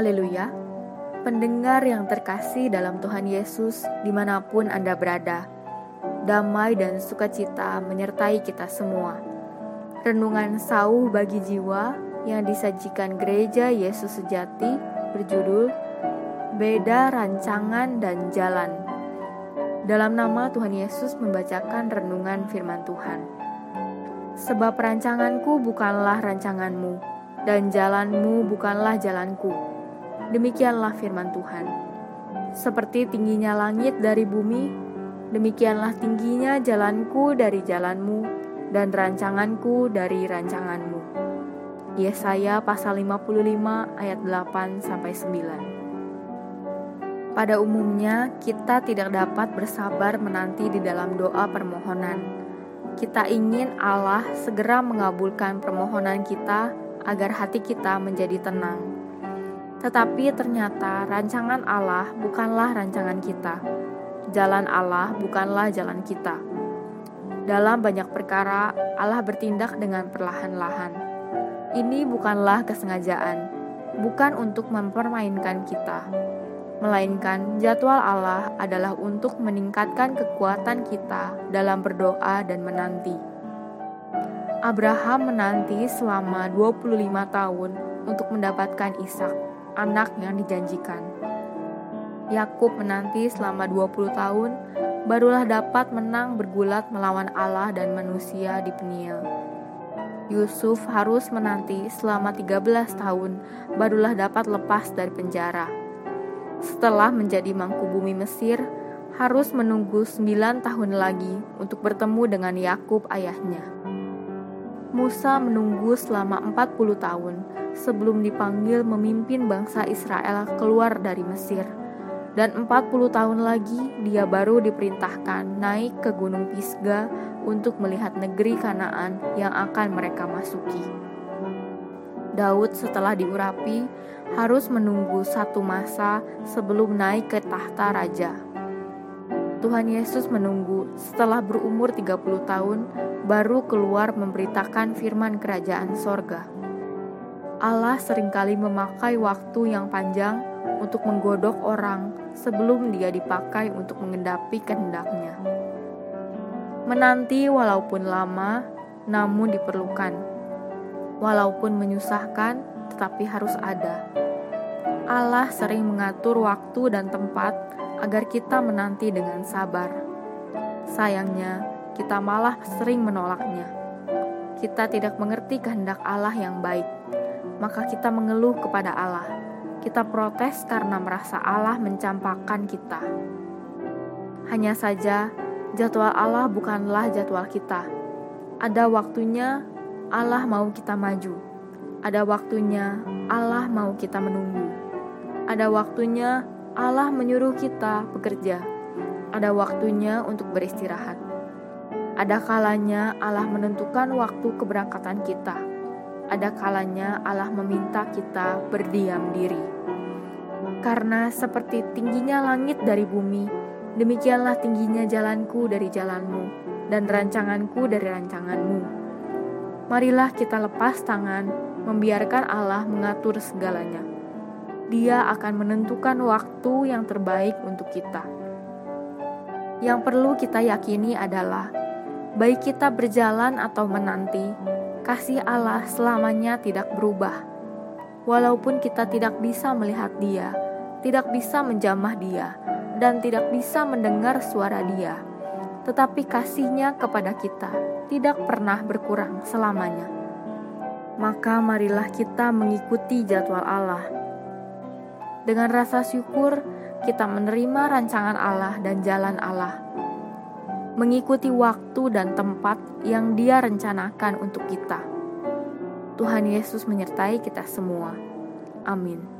Haleluya. Pendengar yang terkasih dalam Tuhan Yesus di mana pun Anda berada, damai dan sukacita menyertai kita semua. Renungan sauh bagi jiwa yang disajikan gereja Yesus sejati berjudul Beda Rancangan dan Jalan. Dalam nama Tuhan Yesus membacakan renungan firman Tuhan. Sebab rancanganku bukanlah rancanganmu, dan jalanmu bukanlah jalanku Demikianlah firman Tuhan. Seperti tingginya langit dari bumi, demikianlah tingginya jalanku dari jalanmu dan rancanganku dari rancanganmu. Yesaya pasal 55 ayat 8 sampai 9. Pada umumnya, kita tidak dapat bersabar menanti di dalam doa permohonan. Kita ingin Allah segera mengabulkan permohonan kita agar hati kita menjadi tenang tetapi ternyata rancangan Allah bukanlah rancangan kita. Jalan Allah bukanlah jalan kita. Dalam banyak perkara, Allah bertindak dengan perlahan-lahan. Ini bukanlah kesengajaan, bukan untuk mempermainkan kita, melainkan jadwal Allah adalah untuk meningkatkan kekuatan kita dalam berdoa dan menanti. Abraham menanti selama 25 tahun untuk mendapatkan Ishak anak yang dijanjikan. Yakub menanti selama 20 tahun, barulah dapat menang bergulat melawan Allah dan manusia di Peniel. Yusuf harus menanti selama 13 tahun, barulah dapat lepas dari penjara. Setelah menjadi mangku bumi Mesir, harus menunggu 9 tahun lagi untuk bertemu dengan Yakub ayahnya. Musa menunggu selama 40 tahun sebelum dipanggil memimpin bangsa Israel keluar dari Mesir. Dan 40 tahun lagi dia baru diperintahkan naik ke Gunung Pisga untuk melihat negeri Kanaan yang akan mereka masuki. Daud setelah diurapi harus menunggu satu masa sebelum naik ke tahta raja. Tuhan Yesus menunggu setelah berumur 30 tahun baru keluar memberitakan firman kerajaan sorga. Allah sering kali memakai waktu yang panjang untuk menggodok orang sebelum dia dipakai untuk mengendapi kehendaknya. Menanti walaupun lama, namun diperlukan. Walaupun menyusahkan, tetapi harus ada. Allah sering mengatur waktu dan tempat agar kita menanti dengan sabar. Sayangnya, kita malah sering menolaknya. Kita tidak mengerti kehendak Allah yang baik, maka kita mengeluh kepada Allah. Kita protes karena merasa Allah mencampakkan kita. Hanya saja, jadwal Allah bukanlah jadwal kita. Ada waktunya Allah mau kita maju. Ada waktunya Allah mau kita menunggu. Ada waktunya Allah menyuruh kita bekerja. Ada waktunya untuk beristirahat. Ada kalanya Allah menentukan waktu keberangkatan kita. Ada kalanya Allah meminta kita berdiam diri. Karena seperti tingginya langit dari bumi, demikianlah tingginya jalanku dari jalanmu, dan rancanganku dari rancanganmu. Marilah kita lepas tangan, membiarkan Allah mengatur segalanya. Dia akan menentukan waktu yang terbaik untuk kita. Yang perlu kita yakini adalah baik kita berjalan atau menanti, kasih Allah selamanya tidak berubah. Walaupun kita tidak bisa melihat Dia, tidak bisa menjamah Dia, dan tidak bisa mendengar suara Dia, tetapi kasihnya kepada kita tidak pernah berkurang selamanya. Maka marilah kita mengikuti jadwal Allah. Dengan rasa syukur, kita menerima rancangan Allah dan jalan Allah mengikuti waktu dan tempat yang Dia rencanakan untuk kita. Tuhan Yesus menyertai kita semua. Amin.